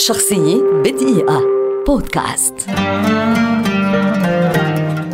شخصية بدقيقة. بودكاست.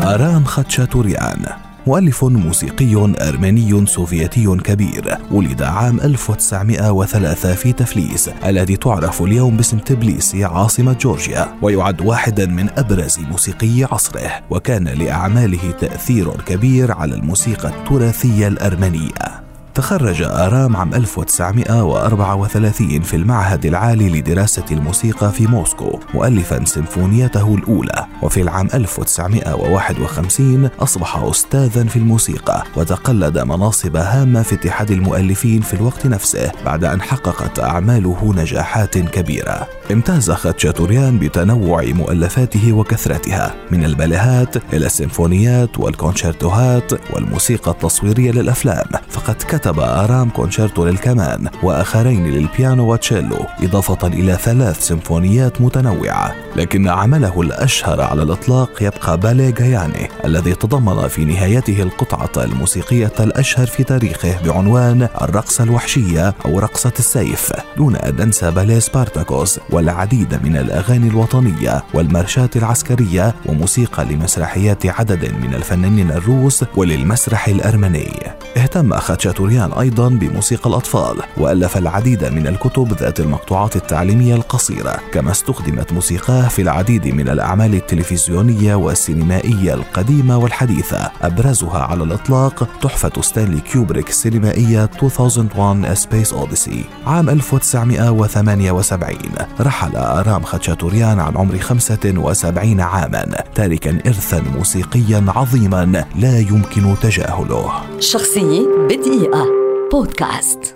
آرام خاتشاتوريان مؤلف موسيقي أرمني سوفيتي كبير ولد عام 1903 في تفليس الذي تعرف اليوم باسم تبليسي عاصمة جورجيا ويعد واحدا من أبرز موسيقي عصره وكان لأعماله تأثير كبير على الموسيقى التراثية الأرمنية. تخرج آرام عام 1934 في المعهد العالي لدراسة الموسيقى في موسكو مؤلفا سيمفونيته الأولى. وفي العام 1951 أصبح أستاذا في الموسيقى وتقلد مناصب هامة في اتحاد المؤلفين في الوقت نفسه بعد أن حققت أعماله نجاحات كبيرة. امتاز خاتشاتوريان بتنوع مؤلفاته وكثرتها من الباليهات إلى السيمفونيات والكونشيرتوهات والموسيقى التصويرية للأفلام. فقد كتب كتب آرام كونشيرتو للكمان وآخرين للبيانو وتشيلو إضافة إلى ثلاث سيمفونيات متنوعة لكن عمله الأشهر على الإطلاق يبقى باليه جاياني الذي تضمن في نهايته القطعة الموسيقية الأشهر في تاريخه بعنوان الرقصة الوحشية أو رقصة السيف دون أن ننسى باليه سبارتاكوس والعديد من الأغاني الوطنية والمارشات العسكرية وموسيقى لمسرحيات عدد من الفنانين الروس وللمسرح الأرمني. اهتم خاتشاتوريان أيضا بموسيقى الأطفال وألف العديد من الكتب ذات المقطوعات التعليمية القصيرة كما استخدمت موسيقاه في العديد من الأعمال التلفزيونية والسينمائية القديمة والحديثة. أبرزها على الإطلاق تحفة ستانلي كيوبريك السينمائية 2001 A Space Odyssey عام 1978 رحل آرام خاتشاتوريان عن عمر 75 عاما تاركا إرثا موسيقيا عظيما لا يمكن تجاهله. شخصية بدقيقة بودكاست.